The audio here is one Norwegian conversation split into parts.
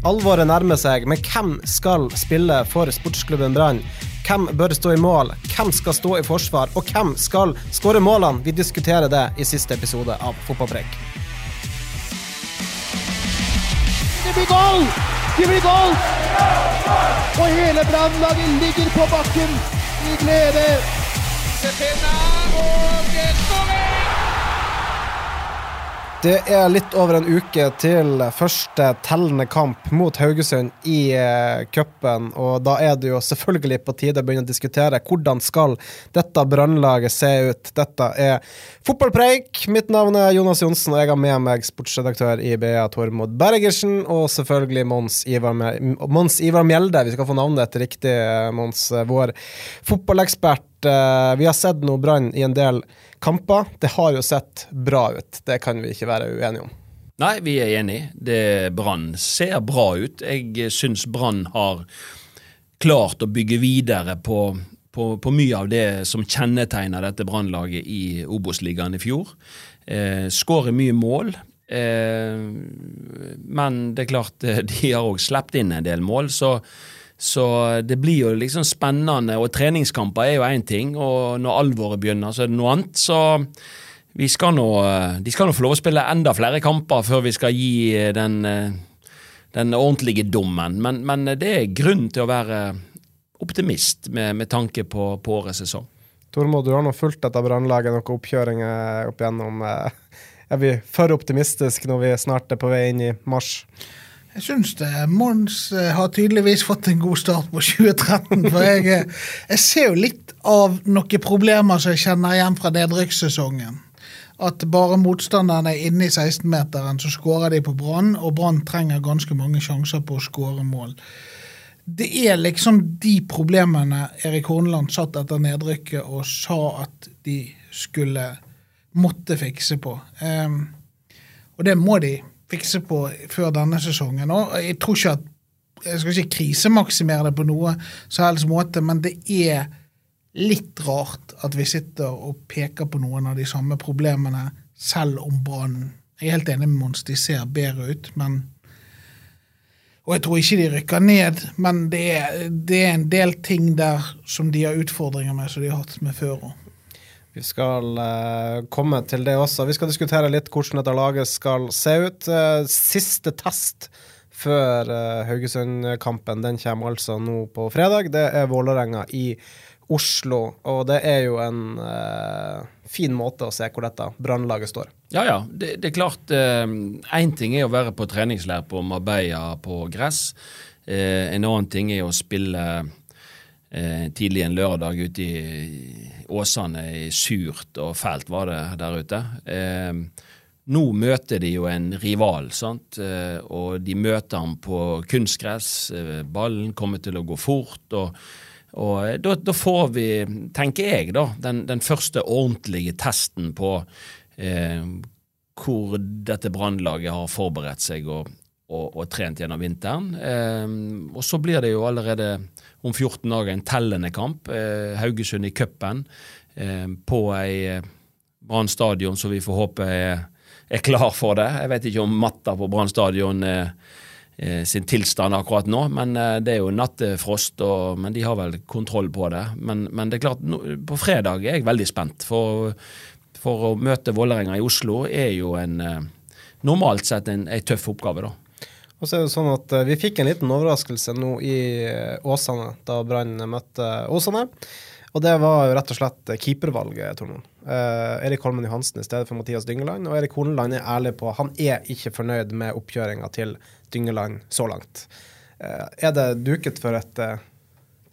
Alvoret nærmer seg, men hvem skal spille for sportsklubben Brann? Hvem bør stå i mål? Hvem skal stå i forsvar? Og hvem skal skåre målene? Vi diskuterer det i siste episode av Fotballpreik. Det blir goal! Det blir goal! Og hele brannlaget ligger på bakken i glede. Det er litt over en uke til første tellende kamp mot Haugesund i eh, cupen, og da er det jo selvfølgelig på tide å begynne å diskutere hvordan skal dette brannlaget se ut. Dette er Fotballpreik. Mitt navn er Jonas Johnsen, og jeg har med meg sportsredaktør i BA Tormod Bergersen, og selvfølgelig Mons Ivar, Mons Ivar Mjelde. Vi skal få navnet etter riktig, eh, Mons. eh, Vår fotballekspert. Eh, Vi har sett noe Brann i en del kamper. Det har jo sett bra ut, det kan vi ikke være uenige om. Nei, vi er enig. Det Brann ser bra ut. Jeg syns Brann har klart å bygge videre på, på, på mye av det som kjennetegner dette Brannlaget i Obos-ligaen i fjor. Eh, Skårer mye mål. Eh, men det er klart, eh, de har òg sluppet inn en del mål, så, så det blir jo liksom spennende. Og treningskamper er jo én ting, og når alvoret begynner, så er det noe annet. Så vi skal nå, de skal nå få lov å spille enda flere kamper før vi skal gi den, den ordentlige dommen. Men, men det er grunn til å være optimist med, med tanke på, på årets sesong. Tormod, du har nå fulgt dette brannlaget, noen oppkjøringer opp igjennom. eh, Er vi for optimistiske når vi snart er på vei inn i mars? Jeg syns det. Mons eh, har tydeligvis fått en god start på 2013. For jeg, eh, jeg ser jo litt av noen problemer som jeg kjenner igjen fra nedrykkssesongen. At bare motstanderne er inne i 16-meteren, så skårer de på Brann, og Brann trenger ganske mange sjanser på å skåre mål. Det er liksom de problemene Erik Horneland satt etter nedrykket og sa at de skulle måtte fikse på. Um, og det må de fikse på før denne sesongen. Og jeg tror ikke at Jeg skal ikke krisemaksimere det på noe så helst måte, men det er litt rart at vi sitter og peker på noen av de samme problemene, selv om Brann Jeg er helt enig med Mons, de ser bedre ut, men og jeg tror ikke de rykker ned, men det er, det er en del ting der som de har utfordringer med, som de har hatt med før òg. Vi skal uh, komme til det også. Vi skal diskutere litt hvordan dette laget skal se ut. Uh, siste test før uh, Haugesund-kampen den kommer altså nå på fredag. Det er Vålerenga i Oslo, og det er jo en fin måte å se hvor dette brannlaget står. Ja, ja. Det, det er klart Én ting er å være på treningsleir på Marbella på gress. En annen ting er å spille tidlig en lørdag ute i Åsane i surt og fælt var det der ute. Eh, nå møter de jo en rival, sant? Eh, og de møter ham på kunstgress. Eh, ballen kommer til å gå fort. og og eh, da, da får vi, tenker jeg, da, den, den første ordentlige testen på eh, hvor dette brannlaget har forberedt seg og, og, og trent gjennom vinteren. Eh, og så blir det jo allerede om 14 dager en tellende kamp. Eh, Haugesund i cupen eh, på ei eh, Brann stadion, som vi får håpe er, er klar for det. Jeg vet ikke om matta på Brann stadion sin tilstand akkurat nå, men det er jo nattefrost, og, men de har vel kontroll på det. Men, men det er klart, på fredag er jeg veldig spent, for, for å møte Vålerenga i Oslo er jo en normalt sett en, en tøff oppgave, da. Og så er det sånn at eh, Vi fikk en liten overraskelse nå i eh, Åsane, da Brann møtte Åsane. Og det var jo rett og slett keepervalget, Tormod. Eh, Erik Holmen Johansen i stedet for Mathias Dyngeland. Og Erik Horneland er ærlig på han er ikke fornøyd med oppkjøringa til Dyngeland så langt. Eh, er det duket for et eh,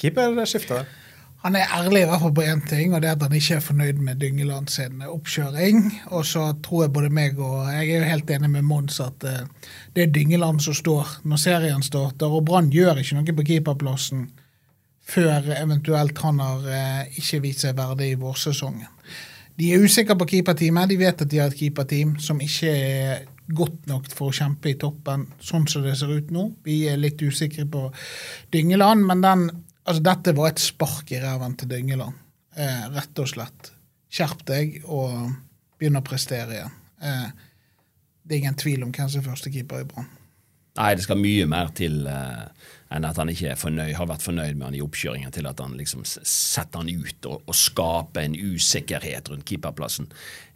keeperskifte? Han er ærlig i hvert fall på én ting, og det er at han ikke er fornøyd med Dyngeland sin oppkjøring. Og så tror jeg både meg og Jeg er jo helt enig med Mons at uh, det er Dyngeland som står når serien starter, og Brann gjør ikke noe på keeperplassen før eventuelt han har uh, ikke vist seg verdig i vårsesongen. De er usikre på keeperteamet. De vet at de har et keeperteam som ikke er godt nok for å kjempe i toppen, sånn som det ser ut nå. Vi er litt usikre på Dyngeland, men den Altså, dette var et spark i ræven til Dyngeland. Eh, rett og slett. Skjerp deg og begynn å prestere igjen. Eh, det er ingen tvil om hvem som er førstekeeper i Brann. Nei, det skal mye mer til eh, enn at han ikke fornøyd, har vært fornøyd med han i oppkjøringen, til at han liksom setter han ut og, og skaper en usikkerhet rundt keeperplassen.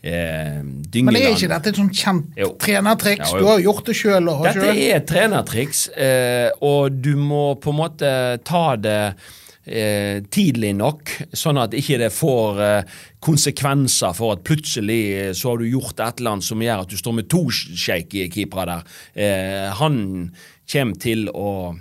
Eh, Men er ikke dette et sånn kjent jo. trenertriks? Ja, du har gjort det sjøl. Dette selv. er et trenertriks, eh, og du må på en måte ta det Eh, tidlig nok, sånn at ikke det får eh, konsekvenser for at plutselig eh, så har du gjort et eller annet som gjør at du står med to shaky keepere der. Han kommer til å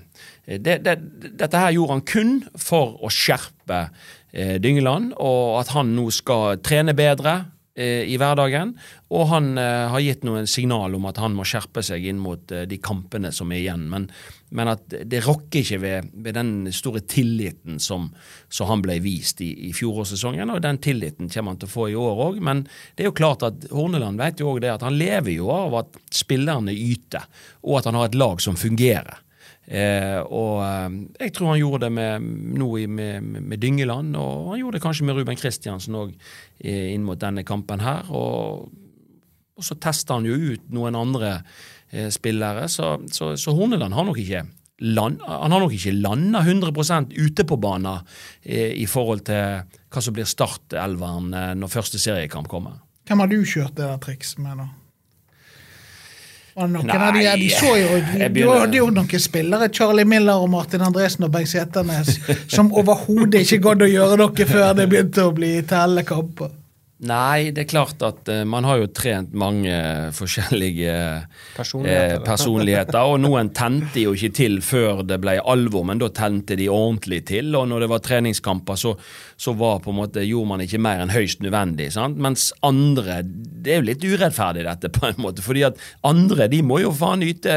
det, det, Dette her gjorde han kun for å skjerpe eh, Dyngeland, og at han nå skal trene bedre i hverdagen. Og han har gitt noen signal om at han må skjerpe seg inn mot de kampene som er igjen. Men men at det rokker ikke ved, ved, den store tilliten som, som han ble vist i, i fjorårssesongen, og den tilliten kommer han til å få i år òg. Men det er jo klart at Horneland vet jo òg det at han lever jo av at spillerne yter, og at han har et lag som fungerer. Eh, og eh, jeg tror han gjorde det med, nå med, med, Dyngeland, og han gjorde det kanskje med Ruben Kristiansen òg inn mot denne kampen her. Og, og så tester han jo ut noen andre Eh, spillere. Så, så, så Horneland har nok ikke land, han har nok ikke landa 100% ute på banen eh, i forhold til hva som blir startelveren eh, når første seriekamp kommer. Hvem har du kjørt det der triks med, da? Noen Nei, av de, de så jo, Du hadde jo noen spillere, Charlie Miller og Martin Andresen og Bengt Seternes, som overhodet ikke gadd å gjøre noe før det begynte å bli tellekamper. Nei, det er klart at uh, man har jo trent mange forskjellige personligheter. Eh, personligheter og noen tente jo ikke til før det ble alvor, men da tente de ordentlig til. Og når det var treningskamper, så, så var på en måte, gjorde man ikke mer enn høyst nødvendig. Sant? Mens andre Det er jo litt urettferdig, dette, på en måte. fordi at andre de må jo faen yte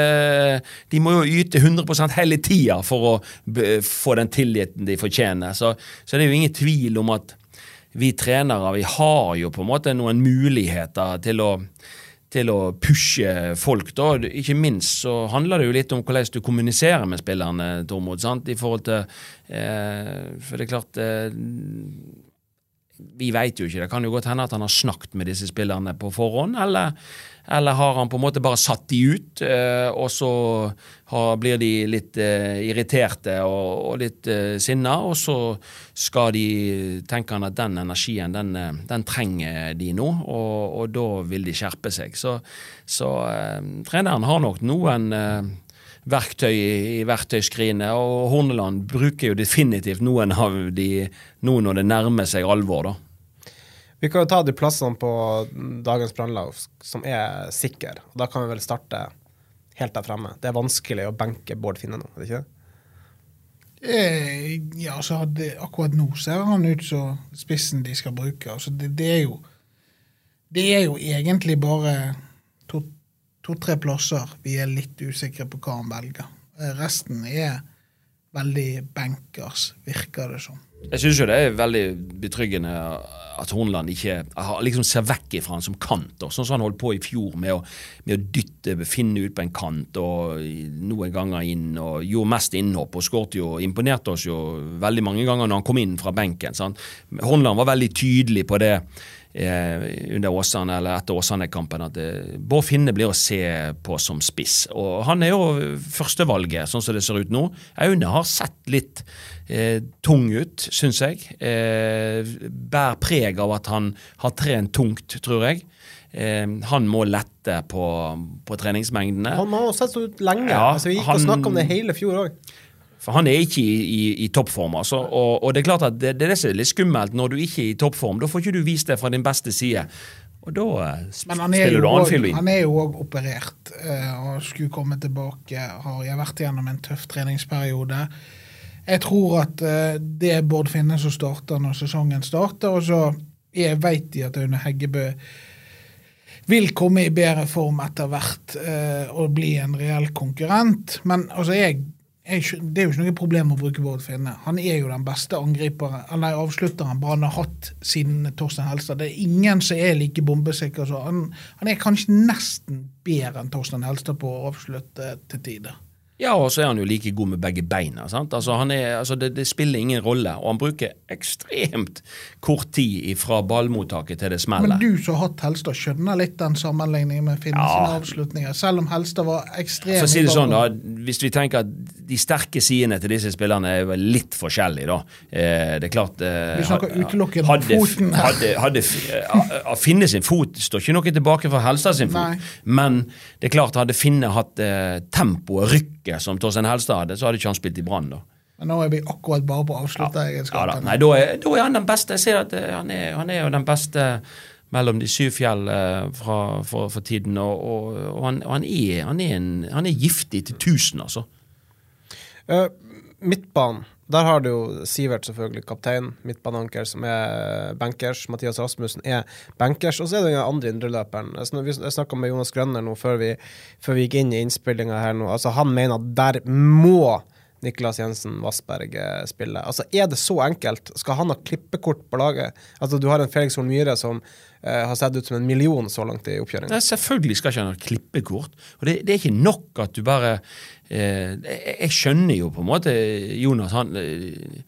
De må jo yte 100% hele tida for å få den tilliten de fortjener. Så, så det er jo ingen tvil om at vi trenere vi har jo på en måte noen muligheter til å, til å pushe folk. da. Ikke minst så handler det jo litt om hvordan du kommuniserer med spillerne, Tormod. sant? I forhold til eh, For det er klart eh, Vi veit jo ikke. Det kan jo godt hende at han har snakket med disse spillerne på forhånd, eller eller har han på en måte bare satt de ut, eh, og så har, blir de litt eh, irriterte og, og litt eh, sinna, og så skal de tenke han at den energien, den, eh, den trenger de nå, og, og, da vil de skjerpe seg. Så, så treneren har nok noen verktøy i verktøyskrinet, og Horneland bruker jo definitivt noen av de nå når det nærmer seg alvor, da. Vi kan jo ta de plassene på dagens brannlag som er sikre. Da kan vi vel starte helt der fremme. Det er vanskelig å benke Bård Finne nå, er det ikke det? Eh, ja, så hadde, akkurat nå ser han ut som spissen de skal bruke. Altså det, det, er jo Det er jo egentlig bare to-tre plasser vi er litt usikre på hva han velger. Eh, resten er veldig benkers, virker det som. Jeg syns jo det er veldig betryggende at Hornland ikke liksom ser vekk ifra han som kant, sånn som han holdt på i fjor med å, med å dytte, finne ut på en kant og noen ganger inn og gjorde mest innhopp og skåret jo, imponerte oss jo veldig mange ganger når han kom inn fra benken. Sant? Hornland var veldig tydelig på det under Åsane, eller etter Åsane-kampen at eh, Bård Finne blir å se på som spiss. Og han er jo førstevalget, sånn som det ser ut nå. Aune har sett litt eh, tung ut, syns jeg. Eh, bærer preg av at han har trent tungt, tror jeg. Eh, han må lette på, på treningsmengdene. Han har sett ut lenge. Ja, altså, vi gikk han, og snakka om det hele fjor òg. For Han er ikke i, i, i toppform. altså, og, og, det er klart at det, det er det som er litt skummelt når du ikke er i toppform. Da får ikke du vist det fra din beste side. Og da eh, spiller du annen fiolin. Han er jo òg operert uh, og skulle komme tilbake. Har jeg vært gjennom en tøff treningsperiode. Jeg tror at eh, det er Bård Finne som starter når sesongen starter, og så jeg vet de at Aune Heggebø vil komme i bedre form etter hvert eh, og bli en reell konkurrent. Men altså, jeg, jeg, det er jo ikke noe problem å bruke Bård Finne. Han er jo den beste angriperen, eller avslutteren Brann har hatt siden Torstein Helstad. Det er ingen som er like bombesikker som han. Han er kanskje nesten bedre enn Torstein Helstad på å avslutte til tider. Ja, og så er han jo like god med begge beina. sant? Altså, han er, altså det, det spiller ingen rolle, og han bruker ekstremt kort tid fra ballmottaket til det smeller. Men du som har hatt Helstad, skjønner litt den sammenligningen med Finne Ja. avslutninger, selv om Helstad var ekstrem. For å si det sånn, da. Hvis vi tenker at de sterke sidene til disse spillerne er vel litt forskjellige, da. Eh, det er klart eh, Vi snakker utelukkende om hadde, foten her. Hadde, hadde, eh, Finne sin fot står ikke noe tilbake fra Helstad sin fot. Nei. Men det er klart, hadde Finne hatt eh, tempo og rykket som Torstein Helstad hadde, så hadde ikke han spilt i Brann, da. Men nå er vi akkurat bare på Ja, da. avslutteregenskapene. Nei, da er, da er han den beste. Jeg ser at eh, han er, han er jo den beste mellom de syv fjell eh, fra, for, for tiden, og, og, og, han, han, er, han, er en, han er giftig til tusen, altså. Uh, midtbanen. Der har du jo Sivert, selvfølgelig, kaptein. Midtbaneanker, som er bankers. Mathias Rasmussen er bankers. Og så er det den andre indreløperen. Jeg snakka med Jonas Grønner nå før vi, før vi gikk inn i innspillinga her nå. Altså, han mener at der må Niklas Jensen Vassberg eh, spille. Altså, Er det så enkelt? Skal han ha klippekort på laget? Altså, Du har en Felix Horn Myhre som eh, har sett ut som en million så langt i oppkjøringa. Selvfølgelig skal ikke han ha klippekort. Og det, det er ikke nok at du bare jeg, jeg skjønner jo på en måte Jonas han, eh,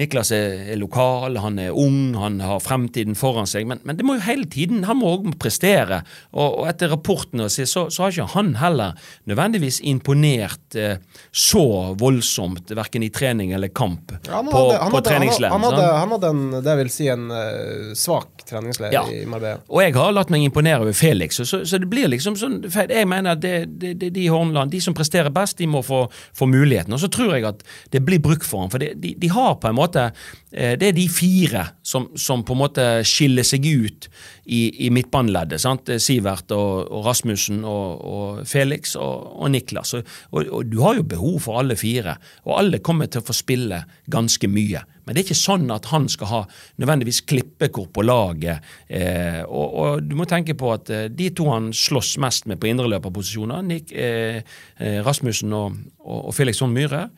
Niklas er, lokal, han er ung, han har fremtiden foran seg. Men, men det må jo hele tiden, han må også prestere. Og, og etter rapportene så, så, så har ikke han heller nødvendigvis imponert eh, så voldsomt, verken i trening eller kamp, Han på, hadde, han på hadde, han han, hadde, han hadde en, det vil si en uh, svak treningsleir Ja. i Marbella. Og jeg har latt meg imponere over Felix, så, så, det blir liksom sånn. Jeg mener at det, det, det, de Hornland, de som presterer best, de må få, få muligheten. Og så tror jeg at det blir bruk for ham, for det, de, de har på en måte Det er de fire som, som på en måte skiller seg ut i, i midtbaneleddet. Eh, Sivert og, og Rasmussen og, og Felix og, og Niklas. Og, du har jo behov for alle fire, og alle kommer til å få spille ganske mye. Men det er ikke sånn at han skal ha nødvendigvis klippekort på laget. Eh, og, du må tenke på at eh, de to han slåss mest med på indreløperposisjoner, Nick, eh, eh, Rasmussen og Felix Horn Myhre,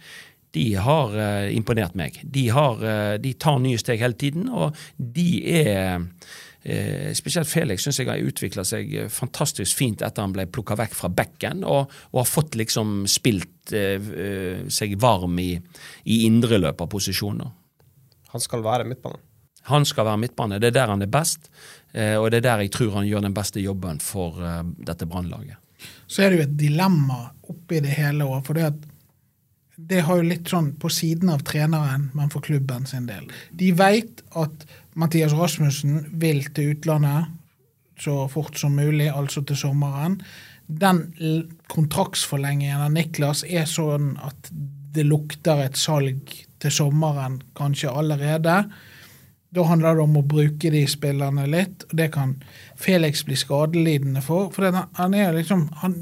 de har eh, imponert meg. De, har, eh, de tar nye steg hele tiden, og de er Eh, spesielt Felix syns jeg har utvikla seg fantastisk fint etter han ble plukka vekk fra bekken, og, og har fått liksom spilt seg varm i, i indreløperposisjoner. Han skal være midtbane. Han skal være midtbane. Det er der han er best, eh, og det er der jeg tror han gjør den beste jobben for eh, dette brannlaget. Så er det jo et dilemma oppi det hele òg, for det at det har jo litt sånn på siden av treneren, men for klubben sin del. De veit at Mathias Rasmussen vil til utlandet så fort som mulig, altså til sommeren. Den kontraktsforlengingen av Niklas er sånn at det lukter et salg til sommeren kanskje allerede. Da handler det om å bruke de spillerne litt, og det kan Felix bli skadelidende for. For han, er liksom, han,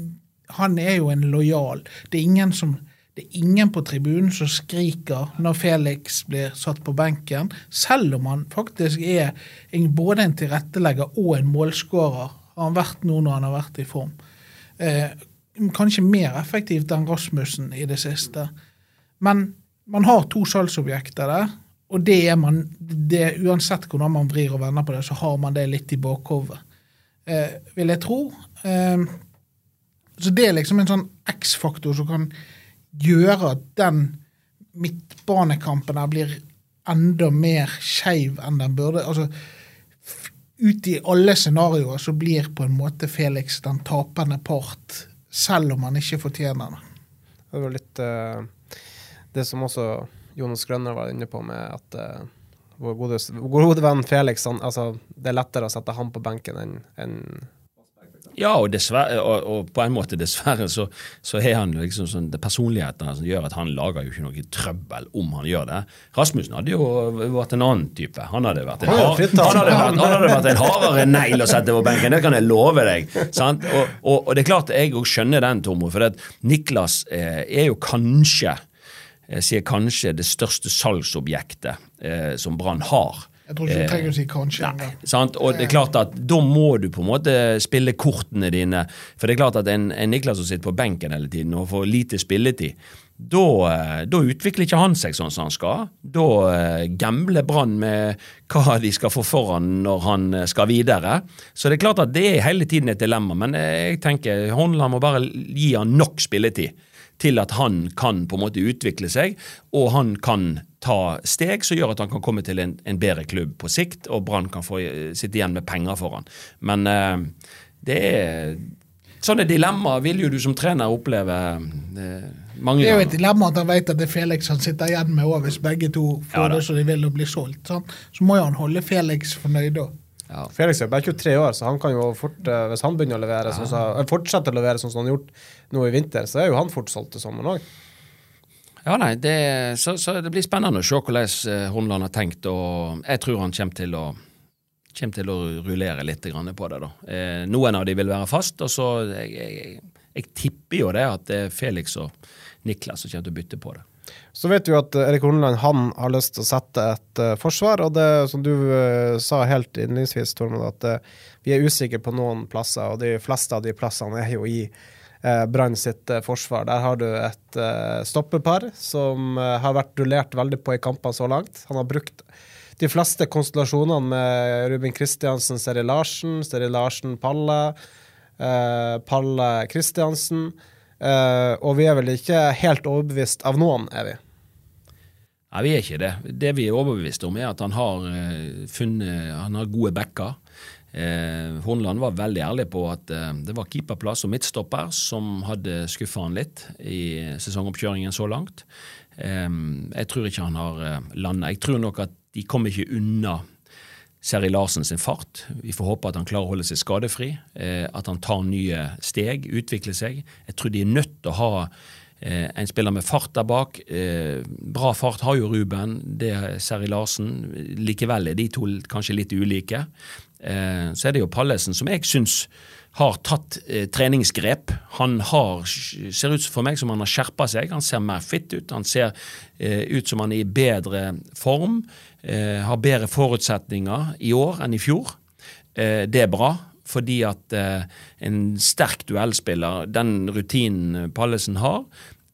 han er jo en lojal. Det er ingen som det er ingen på tribunen som skriker når Felix blir satt på benken, selv om han faktisk er både en tilrettelegger og en målskårer. Har han vært nå når han har vært i form. Eh, kanskje mer effektivt enn Rasmussen i det siste. Men man har to salgsobjekter der, og det er man det, Uansett hvordan man vrir og vender på det, så har man det litt i bakhovet, eh, vil jeg tro. Eh, så det er liksom en sånn X-faktor som kan gjøre at den midtbanekampen her blir enda mer skeiv enn den burde. Altså, ut i alle scenarioer så blir på en måte Felix den tapende part, selv om han ikke fortjener det. Det var litt uh, det som også Jonas Grønner var inne på, med at uh, vår gode, gode venn Felix han, altså, Det er lettere å sette han på benken enn enn Ja, og, dessverre, og, og på en måte dessverre så, så er han liksom sånn, det er personligheten som gjør at han lager jo ikke noe trøbbel om han gjør det. Rasmussen hadde jo vært en annen type. Han hadde vært en, fritt, han hadde vært, han hadde vært en hardere negl å sette på benken, det kan jeg love deg. Sant? Og, og, og det er klart jeg òg skjønner den, Tomo, for at Niklas eh, er jo kanskje jeg sier kanskje det største salgsobjektet eh, som Brann har. Jeg tror ikke du trenger å si kanskje. Nei? Og det er klart at Da må du på en måte spille kortene dine. For det er klart at en, en Niklas som sitter på benken hele tiden og får lite spilletid, da, eh, da utvikler ikke han seg sånn som han skal. Da eh, gambler Brann med hva de skal få foran når han eh, skal videre. Så det er klart at det er hele tiden et dilemma, men eh, jeg tenker Håndland må bare gi han nok spilletid til at han kan på en måte utvikle seg, og han kan ta steg som gjør at han kan komme til en, en bedre klubb på sikt, og Brann kan få eh, sitte igjen med penger for han. Men eh, det er Sånne dilemmaer vil jo du som trener oppleve eh, mange Det er jo et dilemma at han vet at det er Felix han sitter igjen med òg, hvis begge to får Ja det som de vil og blir solgt. Sånn. Så må jo han holde Felix fornøyd òg. Ja. Felix er bare 23 år, så han kan jo fort, eh, hvis han begynner å levere, sånn som- eh, fortsette å levere sånn som han har gjort nå i vinter, så er jo han fort solgt til sommeren òg. Ja, nei, det, så, så det blir spennende å se hvordan eh, har tenkt, og jeg tror han kommer til å kommer til å rullere litt på det. da. Eh, noen av de vil være fast, og så jeg, jeg, jeg tipper jo det at det er Felix og Niklas som kommer til å bytte på det. Så vet vi jo at eh, Erik Horneland han har lyst til å sette et uh, forsvar, og det som du uh, sa helt innledningsvis, Tormod, at uh, vi er usikre på noen plasser, og de fleste av de plassene er jo i Brann sitt forsvar. Der har du et stoppepar som har vært rullert veldig på i kampene så langt. Han har brukt de fleste konstellasjonene med Ruben Kristiansen, Seri Larsen, Seri Larsen, Palle, Palle Kristiansen. Eh, og vi er vel ikke helt overbevist av noen, er vi? Nei, vi er ikke det. Det vi er overbevist om, er at han har eh, funnet Han har gode backer. Eh, Horneland var veldig ærlig på at eh, det var keeperplass og midtstopper som hadde skuffa han litt i sesongoppkjøringen så langt. Eh, jeg tror ikke han har eh, landa. Jeg tror nok at de kom ikke unna Seri Larsen sin fart. Vi får håpe at han klarer å holde seg skadefri, eh, at han tar nye steg, utvikler seg. Jeg tror de er nødt til å ha eh, en spiller med fart der bak. Eh, bra fart har jo Ruben, det er Seri Larsen. Likevel er de to kanskje litt ulike. Så er det jo Pallesen som jeg syns har tatt eh, treningsgrep. Han har, ser ut for meg som han har skjerpa seg. Han ser mer fit ut. Han ser eh, ut som han er i bedre form. Eh, har bedre forutsetninger i år enn i fjor. Eh, det er bra, fordi at eh, en sterk duellspiller, den rutinen Pallesen har,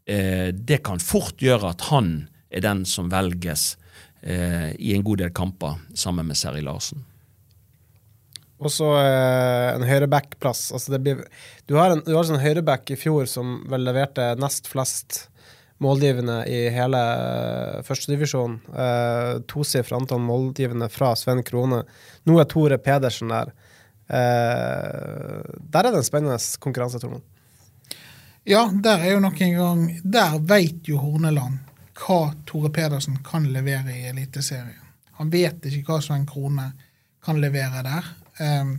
eh, det kan fort gjøre at han er den som velges i en god del kamper sammen med Seri Larsen. Og så eh, en høyreback-plass. Altså du har en du sånn høyreback i fjor som vel leverte nest flest målgivende i hele uh, førstedivisjon. Uh, Tosifra antall målgivende fra Sven Krone. Nå er Tore Pedersen der. Eh, der er det en spennende konkurranse, Tormod. Ja, der er jo nok en gang Der veit jo Horneland hva Tore Pedersen kan levere i Eliteserien. Han vet ikke hva Sven Krone kan levere der. Um,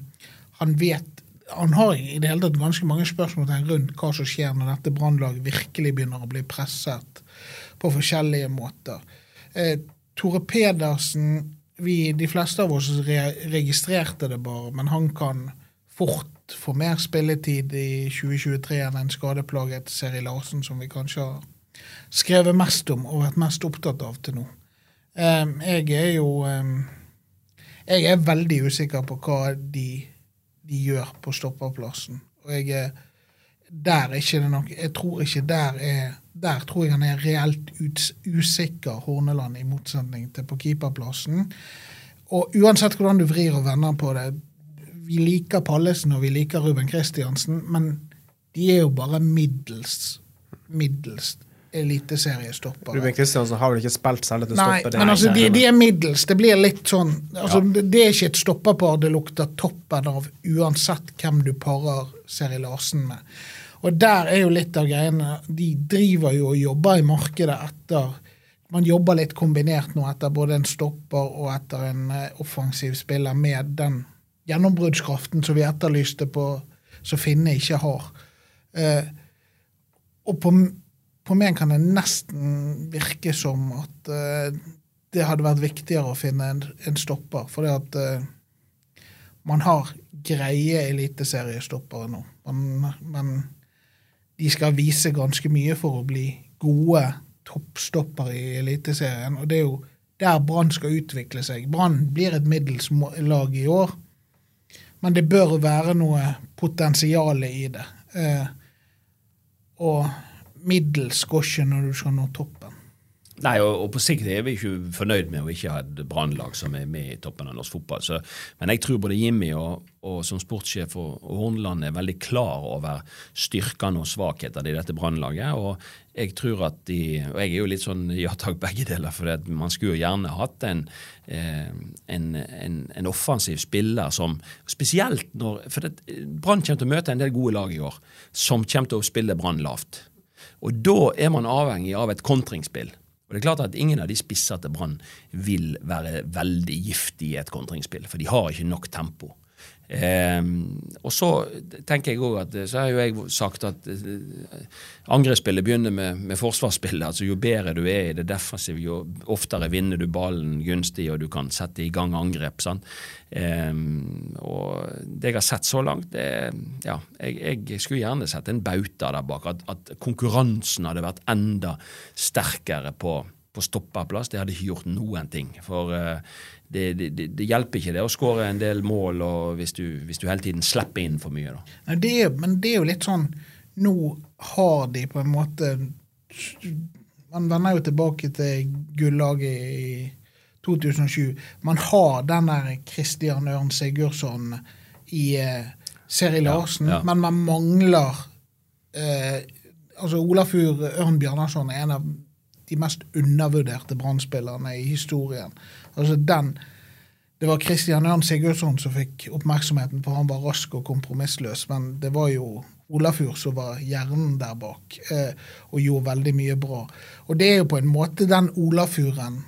han vet han har i det hele tatt ganske mange spørsmål rundt hva som skjer når dette brannlaget virkelig begynner å bli presset på forskjellige måter. Eh, Tore Pedersen vi, De fleste av oss re registrerte det bare, men han kan fort få mer spilletid i 2023 enn en skadeplaget Seri Larsen, som vi kanskje har skrevet mest om og vært mest opptatt av til nå. Eh, jeg er jo um, Jeg er veldig usikker på hva de de gjør på stopperplassen. Og jeg er der er ikke det nok Jeg tror ikke der er Der tror jeg han er reelt ut, usikker, Horneland, i motsetning til på keeperplassen. Og uansett hvordan du vrir og vender på det Vi liker Pallesen og vi liker Ruben Kristiansen, men de er jo bare middels middels eliteseriestoppere. Ruben Kristiansen har vel ikke spilt særlig til Nei, stopper? men altså, de, de er middels. Det blir litt sånn altså, det, det er ikke et stopperpar det lukter toppen av, uansett hvem du parer Seri Larsen med. Og der er jo litt av greiene De driver jo og jobber i markedet etter Man jobber litt kombinert nå etter både en stopper og etter en eh, offensiv spiller med den gjennombruddskraften som vi etterlyste på som Finne ikke har. Uh, og på på meg kan det nesten virke som at uh, det hadde vært viktigere å finne en, en stopper. For det at uh, man har greie eliteseriestoppere nå. Men, men, de skal vise ganske mye for å bli gode toppstoppere i Eliteserien. Og det er jo der Brann skal utvikle seg. Brann blir et middels lag i år, men det bør være noe potensial i det. Uh, og middels ikke når du skal nå toppen. Nei, og, og på sikt er vi ikke fornøyd med å ikke ha et brannlag som er med i toppen av norsk fotball. Så, men jeg tror både Jimmy og, og som sportssjef og, Horneland er veldig klar over styrkene og svakhetene i dette brannlaget. Og jeg tror at de Og jeg er jo litt sånn ja takk, begge deler, for man skulle jo gjerne hatt en, eh, en, en, en offensiv spiller som Spesielt når For Brann kommer til å møte en del gode lag i år som kommer til å spille Brann lavt. Og da er man avhengig av et kontringsspill. Og det er klart at Ingen av de spisser til Brann vil være veldig giftige i et kontringsspill, for de har ikke nok tempo. Ehm, og så tenker jeg også at, så har jo jeg sagt at eh, angrepsspillet begynner med, med forsvarsspillet. altså Jo bedre du er i det defensive, jo oftere vinner du ballen gunstig, og du kan sette i gang angrep. Ehm, og det jeg har sett så langt, det ja, jeg, jeg skulle gjerne sett en bauta der bak. At, at konkurransen hadde vært enda sterkere på, på stoppeplass, Det hadde ikke gjort noen ting. For uh, det, det, det, hjelper ikke det å skåre en del mål og hvis, du, hvis du hele tiden slipper inn for mye. Nei, det er, men det er jo litt sånn Nå har de på en måte Man vender jo tilbake til gullaget i 2007. Man har den der Christian Ørn Sigurdsson i uh, Seri Larsen, ja. men man mangler uh, Altså Olafur Ørn Bjarnarsson er en av de mest undervurderte brannspillerne i historien. Altså den det var Christian Ørn Sigurdsson som fikk oppmerksomheten, for han var rask og kompromissløs. Men det var jo Olafur som var hjernen der bak, eh, og gjorde veldig mye bra. Og det er jo på en måte den Olafuren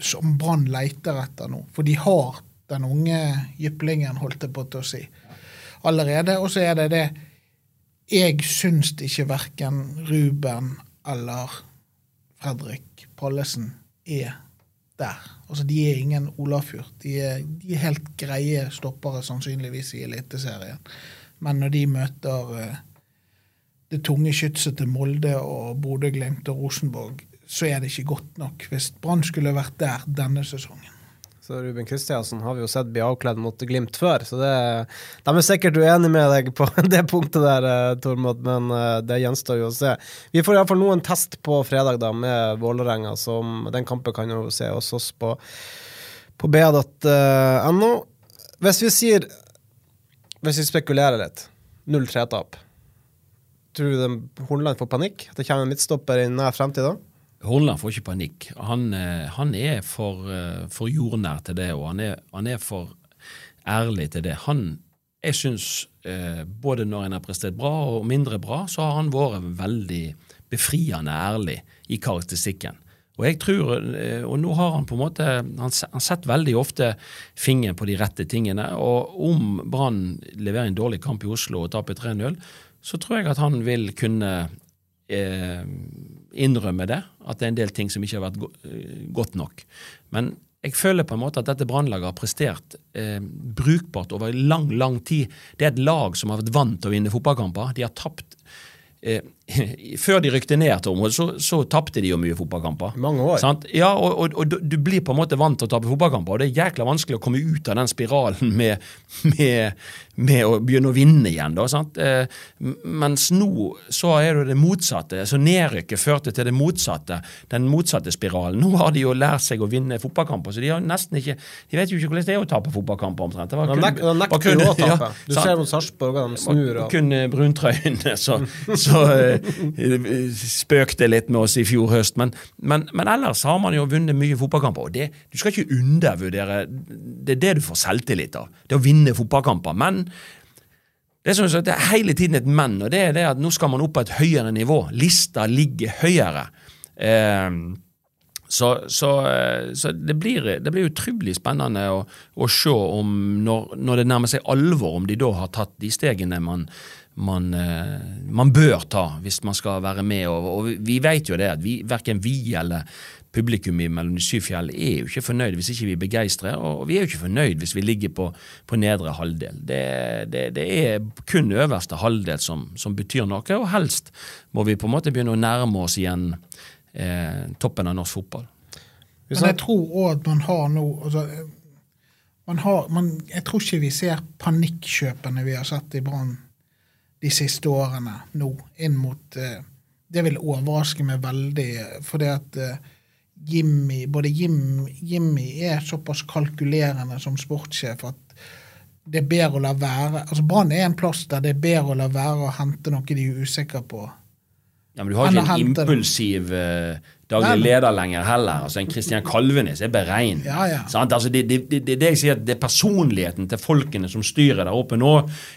som Brann leiter etter nå. For de har den unge jyplingen, holdt jeg på til å si, allerede. Og så er det det Jeg syns ikke verken Ruben eller Fredrik Pallesen er der. Altså, De er ingen Olafjord. De de er helt greie stoppere, sannsynligvis, i Eliteserien. Men når de møter uh, det tunge skytset til Molde og Bodø-Glimt og Rosenborg, så er det ikke godt nok. Hvis Brann skulle vært der denne sesongen. Så Ruben Kristiansen har vi jo sett bli avkledd mot Glimt før, så det, de er sikkert uenige med deg på det punktet der, eh, Tormod, men eh, det gjenstår jo å se. Vi får iallfall en test på fredag da, med Vålerenga, som den kampen kan jo se hos oss på, på ba.no. Hvis vi sier Hvis vi spekulerer litt, 0-3-tap, tror du Hornland får panikk? At det kommer en midtstopper i nær fremtid da? Horneland får ikke panikk. Han, eh, han er for, eh, for jordnær til det, og han er, han er for ærlig til det. Han, jeg syns eh, både når en har prestert bra og mindre bra, så har han vært veldig befriende ærlig i karakteristikken. Og jeg tror, og nå har han på en måte han setter veldig ofte fingeren på de rette tingene. Og om Brann leverer en dårlig kamp i Oslo og taper 3-0, så tror jeg at han vil kunne eh, innrømme det, at det er en del ting som ikke har vært go eh, godt nok. Men jeg føler på en måte at dette brannlaget har prestert eh, brukbart over lang, lang tid. Det er et lag som har vært vant til å vinne fotballkamper. De har tapt eh, Før de rykte ned, Tormod, så, så tapte de jo mye fotballkamper. Mange år. Sant? Ja, og, og, og du- blir på en måte vant til å tape fotballkamper, og det er jækla vanskelig å komme ut av den spiralen med, med, med å begynne å vinne igjen. Da, sant? Eh, mens nå så er det det motsatte. så Nedrykket førte til det motsatte, den motsatte spiralen. Nå har de jo lært seg å vinne fotballkamper, så de har nesten ikke De vet jo ikke hvordan det er å tape fotballkamper, omtrent. Det var kun- de nekter jo å tape. ja, du ser mot Sarpsborg, de snur og Kun eh, bruntrøyene så, så eh, spøkte litt med oss i fjor høst. Men, men, men ellers har man jo vunnet mye fotballkamper. Og det, du skal ikke undervurdere Det er det du får selvtillit av. Det å vinne fotballkamper. Men det er, sånn det er hele tiden et men, og det er det at nå skal man opp på et høyere nivå. Lista ligger høyere. Eh, så, så, eh, så det, blir, blir utrolig spennende å, å se om når, når det nærmer seg alvor, om de da har tatt de stegene man, man, eh, man bør ta hvis man skal være med. Og, og vi vet jo det at vi, verken vi eller publikum i Mellom de syv fjell er jo ikke fornøyd hvis ikke vi er begeistret, og vi er jo ikke fornøyd hvis vi ligger på, på nedre halvdel. Det, det, det, er kun øverste halvdel som, som, betyr noe, og helst må vi på en måte begynne å nærme oss igjen eh, toppen av norsk fotball. Men jeg tror òg at man har nå altså, man har, man, Jeg tror ikke vi ser panikkjøpene vi har sett i Brann de siste årene nå, inn mot eh, Det vil overraske meg veldig, fordi at eh, Jimmy, både Jim, Jimmy er såpass kalkulerende som sportssjef at det er bedre å la være altså Brann er en plass der det er bedre å la være å hente noe de er usikre på. Ja, Men du har ikke en impulsiv uh, daglig leder lenger heller. altså En Kristian Kalvenes er beregnet. Ja, ja. Altså, det, det, det, det, jeg sier det er personligheten til folkene som styrer der oppe nå,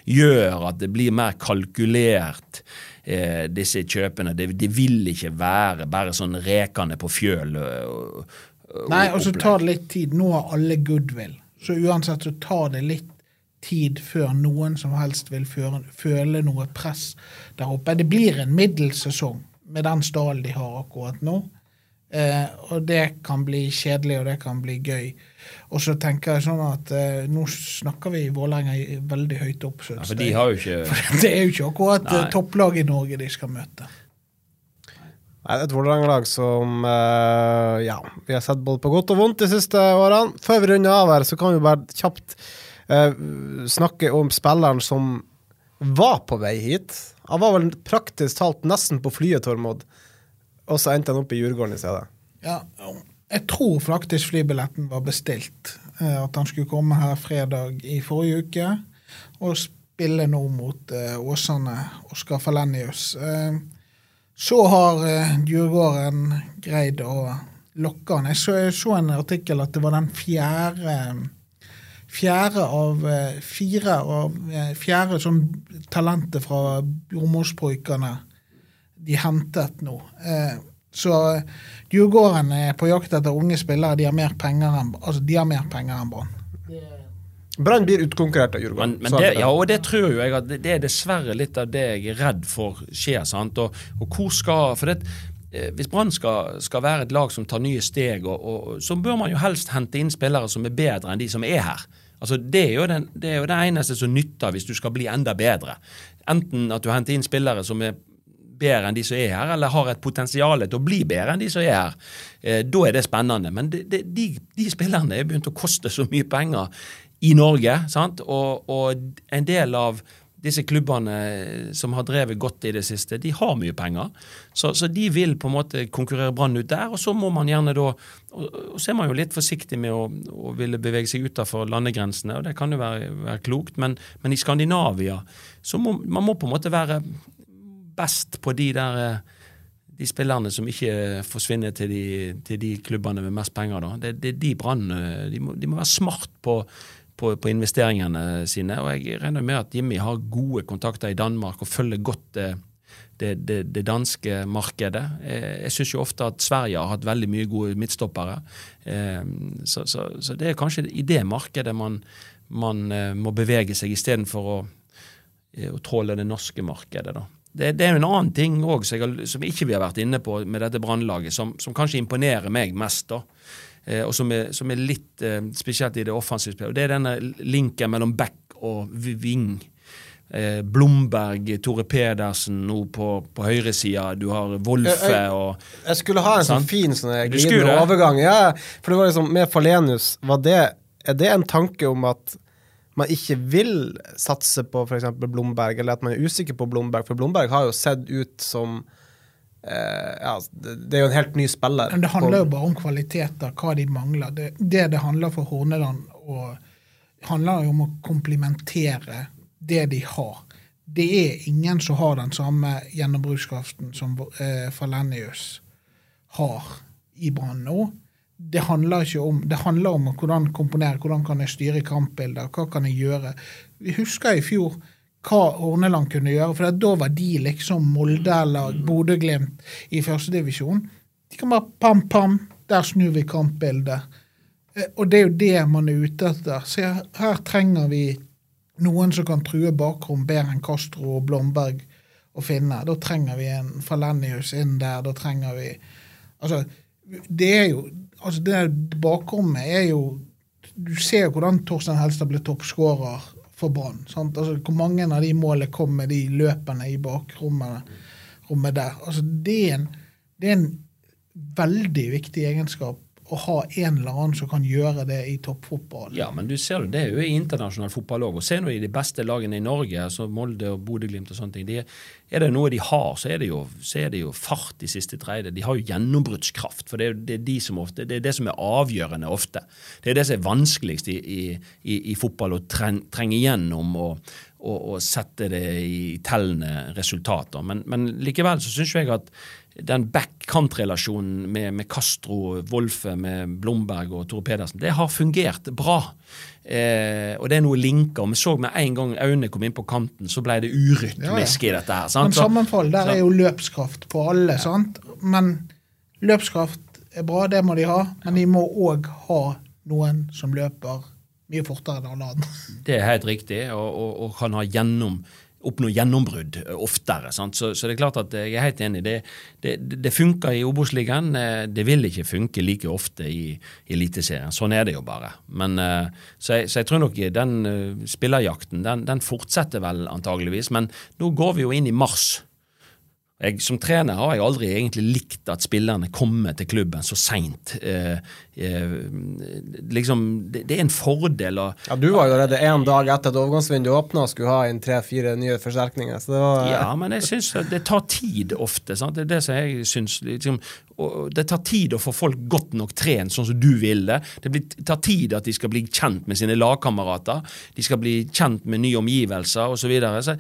gjør at det blir mer kalkulert eh, disse kjøpene. Det, de vil ikke være bare sånn rekende på fjøl. Og, og, Nei, og så tar det litt tid. Nå har alle goodwill. Så uansett så tar det litt tid før noen som helst vil føre, føle noe press der oppe. Det blir en middelsesong med den stallen de har akkurat nå. Eh, og det kan bli kjedelig, og det kan bli gøy. Og så tenker jeg sånn at eh, nå snakker vi Vålerenga veldig høyt opp. Ja, for de har jo ikke... For det er jo ikke akkurat eh, topplag i Norge de skal møte. Nei, det er et Vålerenga-lag som eh, Ja, vi har sett både på godt og vondt de siste årene. Før vi runder av her, så kan vi bare kjapt uh, snakke om spilleren som var på vei hit. Han var vel praktisk talt nesten på flyet, Tormod. Og så endte han opp i Djurgården i stedet. Ja, jeg tror faktisk flybilletten var bestilt. Eh, at han skulle komme her fredag i forrige uke og spille nå mot uh, Åsane, Oskar Falenius. Uh, så har Djurgården greid å lokke han. Jeg så, jeg så, en artikkel at det var den fjerde Fjerde av fire av fjerde sånn talentet fra Jordmorsbrukerne de hentet nå. Eh, så Djurgården er på jakt etter unge spillere. De har mer penger enn altså de har mer penger enn Brann. Brann blir utkonkurrert av Djurgården. Men, men det, ja, og det tror jeg at det er dessverre litt av det jeg er redd for skjer. sant? Og, og hvor skal, for det, eh, Hvis Brann skal, skal, være et lag som tar nye steg, og, og, så bør man jo helst hente inn spillere som er bedre enn de som er her. Altså, det, er den, det, er jo det eneste som nytter hvis du skal bli enda bedre. Enten at du henter inn spillere som er bedre enn de som er her, eller har et potensial til å bli bedre enn de som er her, eh, da er det spennende. Men det, det, de, de, spillerne er begynt å koste så mye penger i Norge, sant? Og, og en del av disse klubbene som har drevet godt i det siste, de har mye penger. Så, så de vil på en måte konkurrere Brann ut der. Og så må man gjerne da og, og så er man jo litt forsiktig med å, å ville bevege seg utenfor landegrensene, og det kan jo være, være klokt, men, men, i Skandinavia så må man må på en måte være best på de der eh, de spillerne som ikke forsvinner til de, til de klubbene med mest penger. da. Det, det de Brann de, de, de, må være smart på, på, på, investeringene sine. og Jeg regner med at Jimmy har gode kontakter i Danmark og følger godt det, det, det danske markedet. Jeg, syns jo ofte at Sverige har hatt veldig mye gode midtstoppere. Eh, så, så, så det er kanskje i det markedet man, man må bevege seg istedenfor å, å tråle det norske markedet. da. Det, det, er en annen ting òg som, som, ikke vi har vært inne på med dette brannlaget, som, som, kanskje imponerer meg mest. da, eh, Og som er, som er litt eh, spesielt i det offensive spillet. Det er denne linken mellom back og wing. Eh, Blomberg, Tore Pedersen nå på, på høyresida. Du har Wolfe og Jeg skulle ha en sånn fin sånn glidende overgang. Ja, for det var liksom med Falenius, var det, er det en tanke om at man ikke vil satse på f.eks. Blomberg, eller at man er usikker på Blomberg, for Blomberg har jo sett ut som eh, ja, Det er jo en helt ny spiller. Men Det handler jo bare om kvaliteter, hva de mangler. Det det, det handler for Horneland og handler jo om å komplementere det de har. Det er ingen som har den samme gjennombrukskraften som eh, Falenius har i Brann nå det handler ikke om det handler om hvordan komponere, hvordan kan jeg styre kampbilder, hva kan jeg gjøre. Vi husker i fjor hva Horneland kunne gjøre, for da var de liksom Molde eller Bodø-Glimt i førstedivisjon. De kan bare pam, pam, der snur vi kampbildet. Eh, og det er jo det man er ute etter. Så her, her trenger vi noen som kan true bakrom bedre enn Castro og Blomberg å finne. Da trenger vi en Falenius inn der. Da trenger vi Altså, det er jo altså Det bakrommet er jo Du ser jo hvordan Torstein Helstad ble toppskårer for Brann. Altså, hvor mange av de målene kom med de løpene i bakrommet der. Altså, det, er en, det er en veldig viktig egenskap å ha en eller annen som kan gjøre det i toppfotball. Ja, men du ser det, er jo i internasjonal fotball òg. Se nå i de beste lagene i Norge, altså Molde og Bodø-Glimt og sånne ting. De, er det noe de har, så er det jo, er det jo fart i siste tredje. De har jo gjennombruddskraft. For det er, det er, de som ofte, det er det som er avgjørende ofte. Det er det som er vanskeligst i, i, i fotball, å trenge igjennom og, og, og, sette det i tellende resultater. Men, men likevel så syns jeg at den back-kant-relasjonen med, med, Castro, Wolfe, med Blomberg og Tore Pedersen, det har fungert bra. Eh, og det er noe linker. Vi så med en gang Aune kom inn på kanten, så ble det urytmisk ja, ja. i dette. her. Sant? Men sammenfall, der er jo løpskraft på alle, ja. sant? Men løpskraft er bra, det må de ha. Men de må òg ha noen som løper mye fortere enn alle andre. Det er helt riktig, og, og, og kan ha gjennom oppnå gjennombrudd eh, oftere. Så, så, det er klart at jeg er helt enig. Det, det, det funker i Obos-ligaen. Eh, det vil ikke funke like ofte i, i Eliteserien. Sånn er det jo bare. Men, eh, så, jeg, så jeg tror nok den spillerjakten den, den fortsetter vel antageligvis. Men nå går vi jo inn i mars. Jeg, som trener har jeg aldri egentlig likt at spillerne kommer til klubben så seint. Eh, eh, liksom, det, det, er en fordel å Ja, Du var jo allerede én dag etter at overgangsvinduet åpna og skulle ha inn tre-fire nye forsterkninger. Var, ja, men jeg syns det tar tid ofte. Sant? Det er det som jeg syns liksom, Det tar tid å få folk godt nok trent sånn som du vil det. Det blir, tar tid at de skal bli kjent med sine lagkamerater. De skal bli kjent med nye omgivelser osv. Så, videre. så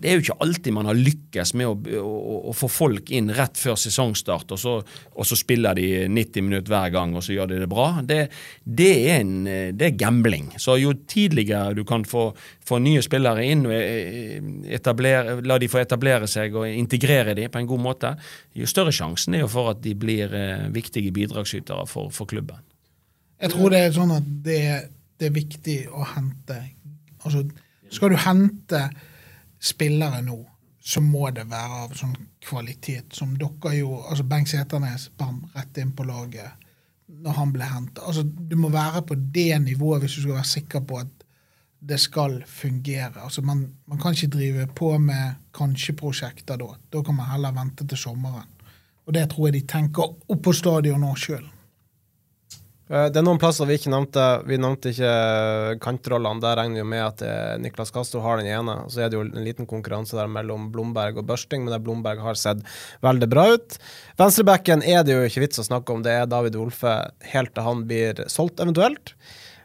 det er jo ikke alltid man har lykkes med å, å, å få folk inn rett før sesongstart, og så, og så, spiller de 90 minutter hver gang, og så gjør de det bra. Det, det, er, en, det er, gambling. Så jo tidligere du kan få, få nye spillere inn, og etablere, la de få etablere seg og integrere dem på en god måte, jo større sjansen er jo for at de blir eh, viktige bidragsytere for, for klubben. Jeg tror det er sånn at det, det er viktig å hente altså skal du hente spillere nå, så må det være av sånn kvalitet som dere jo altså Bengt Seternes bam, rett inn på laget når han ble henta. Altså, du må være på det nivået hvis du skal være sikker på at det skal fungere. Altså, man, man kan ikke drive på med kanskje-prosjekter da. Da kan man heller vente til sommeren. Og det tror jeg de tenker opp på stadion nå sjøl. Eh, det er noen plasser vi ikke nevnte. Vi nevnte ikke kantrollene. Der regner vi med at eh, Niklas Castro har den ene. Så er det jo en liten konkurranse der mellom Blomberg og Børsting, men der Blomberg har sett veldig bra ut. Venstrebacken er det jo ikke vits å snakke om. Det er David Wolfe helt til han blir solgt, eventuelt.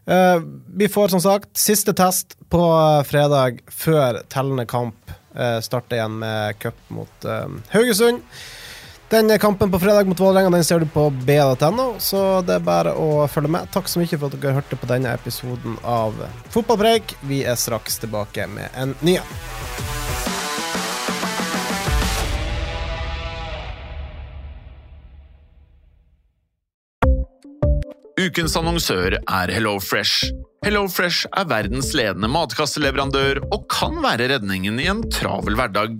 Eh, vi får som sagt siste test på fredag før tellende kamp starter igjen med cup mot Haugesund. Den kampen på fredag mot Vålerenga den ser du på b.no, så det er bare å følge med. Takk så mye for at dere hørte på denne episoden av Fotballpreik. Vi er straks tilbake med en ny en. Ukens annonsør er HelloFresh. HelloFresh er verdens ledende matkasseleverandør og kan være redningen i en travel hverdag.